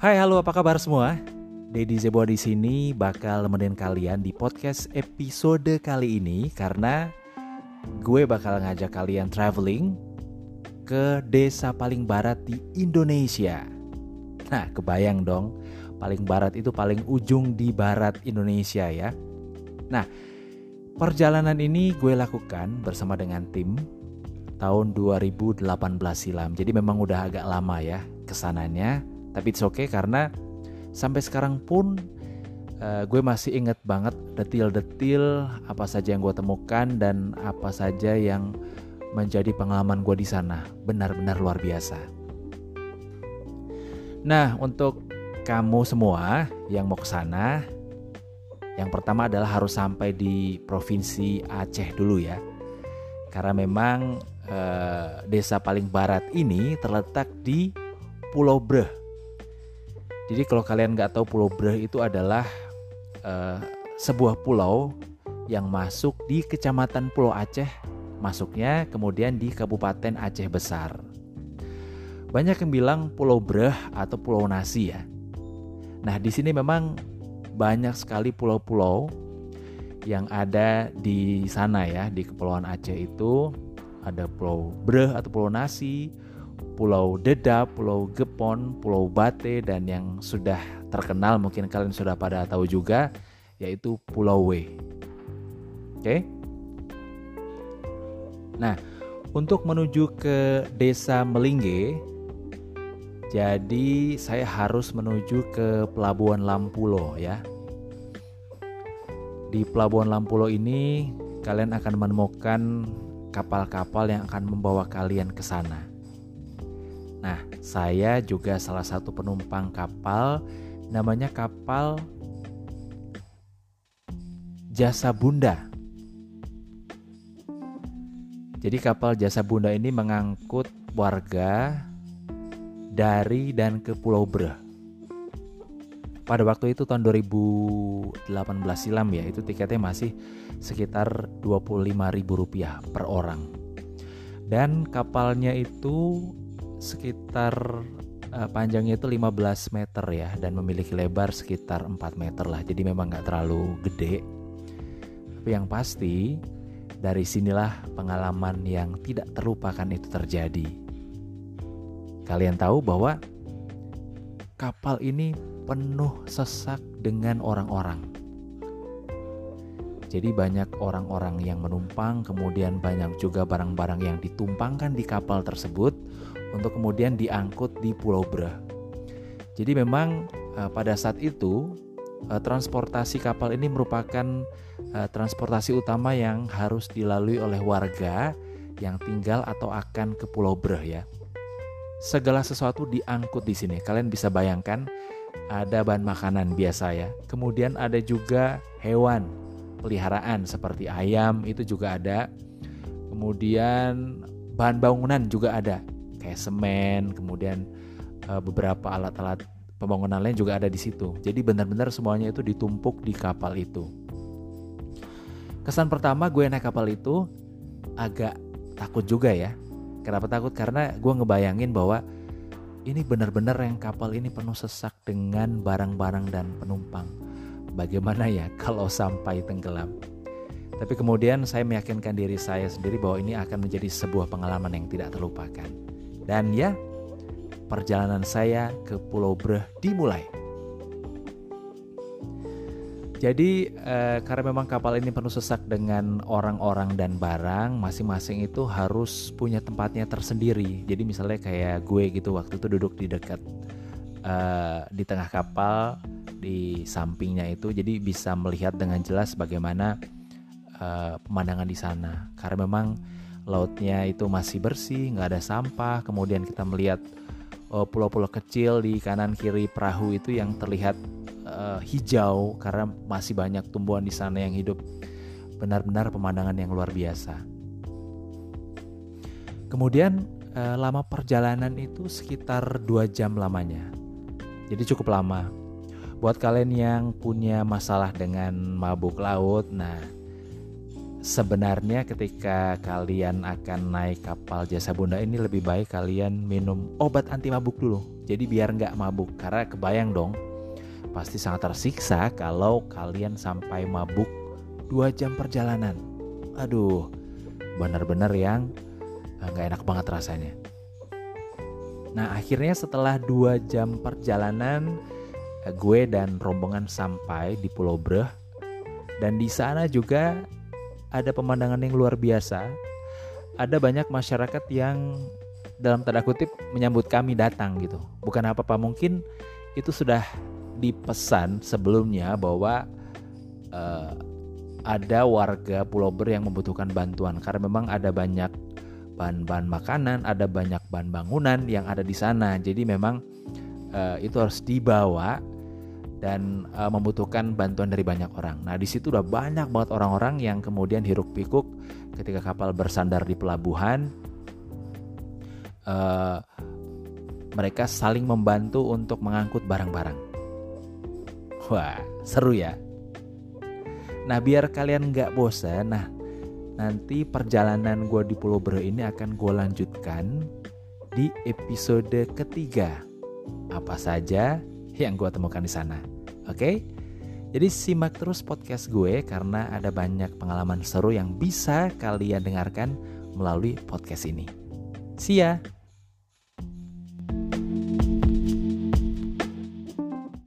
Hai, halo, apa kabar semua? Dedi Zebo di sini bakal nemenin kalian di podcast episode kali ini karena gue bakal ngajak kalian traveling ke desa paling barat di Indonesia. Nah, kebayang dong, paling barat itu paling ujung di barat Indonesia ya. Nah, perjalanan ini gue lakukan bersama dengan tim tahun 2018 silam. Jadi memang udah agak lama ya ke sananya, tapi it's okay karena sampai sekarang pun uh, gue masih inget banget detil-detil apa saja yang gue temukan dan apa saja yang menjadi pengalaman gue di sana. Benar-benar luar biasa. Nah, untuk kamu semua yang mau ke sana, yang pertama adalah harus sampai di provinsi Aceh dulu ya. Karena memang eh, desa paling barat ini terletak di Pulau Breh. Jadi kalau kalian nggak tahu Pulau Breh itu adalah eh, sebuah pulau yang masuk di Kecamatan Pulau Aceh, masuknya kemudian di Kabupaten Aceh Besar. Banyak yang bilang Pulau Breh atau Pulau Nasi ya. Nah, di sini memang banyak sekali pulau-pulau yang ada di sana ya, di Kepulauan Aceh itu ada Pulau Breh atau Pulau Nasi, Pulau Dedap, Pulau Gepon, Pulau Bate dan yang sudah terkenal mungkin kalian sudah pada tahu juga yaitu Pulau W. Oke. Nah, untuk menuju ke Desa Melingge jadi saya harus menuju ke Pelabuhan Lampulo ya. Di Pelabuhan Lampulo ini kalian akan menemukan kapal-kapal yang akan membawa kalian ke sana. Nah, saya juga salah satu penumpang kapal namanya kapal Jasa Bunda. Jadi kapal Jasa Bunda ini mengangkut warga dari dan ke Pulau Breh. Pada waktu itu tahun 2018 silam ya, itu tiketnya masih sekitar Rp25.000 per orang. Dan kapalnya itu sekitar uh, panjangnya itu 15 meter ya dan memiliki lebar sekitar 4 meter lah. Jadi memang nggak terlalu gede. Tapi yang pasti dari sinilah pengalaman yang tidak terlupakan itu terjadi Kalian tahu bahwa kapal ini penuh sesak dengan orang-orang. Jadi banyak orang-orang yang menumpang, kemudian banyak juga barang-barang yang ditumpangkan di kapal tersebut untuk kemudian diangkut di Pulau Brah. Jadi memang uh, pada saat itu uh, transportasi kapal ini merupakan uh, transportasi utama yang harus dilalui oleh warga yang tinggal atau akan ke Pulau Breh ya segala sesuatu diangkut di sini. Kalian bisa bayangkan ada bahan makanan biasa ya. Kemudian ada juga hewan peliharaan seperti ayam itu juga ada. Kemudian bahan bangunan juga ada kayak semen, kemudian eh, beberapa alat-alat pembangunan lain juga ada di situ. Jadi benar-benar semuanya itu ditumpuk di kapal itu. Kesan pertama gue naik kapal itu agak takut juga ya Kenapa takut? Karena gue ngebayangin bahwa ini benar-benar yang kapal ini penuh sesak dengan barang-barang dan penumpang. Bagaimana ya kalau sampai tenggelam? Tapi kemudian saya meyakinkan diri saya sendiri bahwa ini akan menjadi sebuah pengalaman yang tidak terlupakan. Dan ya, perjalanan saya ke Pulau Breh dimulai. Jadi eh, karena memang kapal ini penuh sesak dengan orang-orang dan barang, masing-masing itu harus punya tempatnya tersendiri. Jadi misalnya kayak gue gitu waktu itu duduk di dekat eh, di tengah kapal, di sampingnya itu, jadi bisa melihat dengan jelas bagaimana eh, pemandangan di sana. Karena memang lautnya itu masih bersih, nggak ada sampah. Kemudian kita melihat oh, pulau-pulau kecil di kanan kiri perahu itu yang terlihat uh, hijau karena masih banyak tumbuhan di sana yang hidup. Benar-benar pemandangan yang luar biasa. Kemudian uh, lama perjalanan itu sekitar dua jam lamanya. Jadi cukup lama. Buat kalian yang punya masalah dengan mabuk laut, nah sebenarnya ketika kalian akan naik kapal jasa bunda ini lebih baik kalian minum obat anti mabuk dulu. Jadi biar nggak mabuk karena kebayang dong pasti sangat tersiksa kalau kalian sampai mabuk dua jam perjalanan. Aduh, benar-benar yang eh, nggak enak banget rasanya. Nah akhirnya setelah dua jam perjalanan eh, gue dan rombongan sampai di Pulau Breh dan di sana juga ada pemandangan yang luar biasa. Ada banyak masyarakat yang dalam tanda kutip menyambut kami datang gitu. Bukan apa-apa mungkin itu sudah dipesan sebelumnya bahwa uh, ada warga Pulau Ber yang membutuhkan bantuan karena memang ada banyak bahan-bahan makanan, ada banyak bahan bangunan yang ada di sana. Jadi memang uh, itu harus dibawa dan uh, membutuhkan bantuan dari banyak orang. Nah, di situ udah banyak banget orang-orang yang kemudian hiruk pikuk ketika kapal bersandar di pelabuhan. Uh, mereka saling membantu untuk mengangkut barang-barang. Wah, seru ya. Nah, biar kalian nggak bosan, nah nanti perjalanan gue di Pulau Bro ini akan gue lanjutkan di episode ketiga. Apa saja yang gue temukan di sana. Oke? Jadi simak terus podcast gue karena ada banyak pengalaman seru yang bisa kalian dengarkan melalui podcast ini. See ya!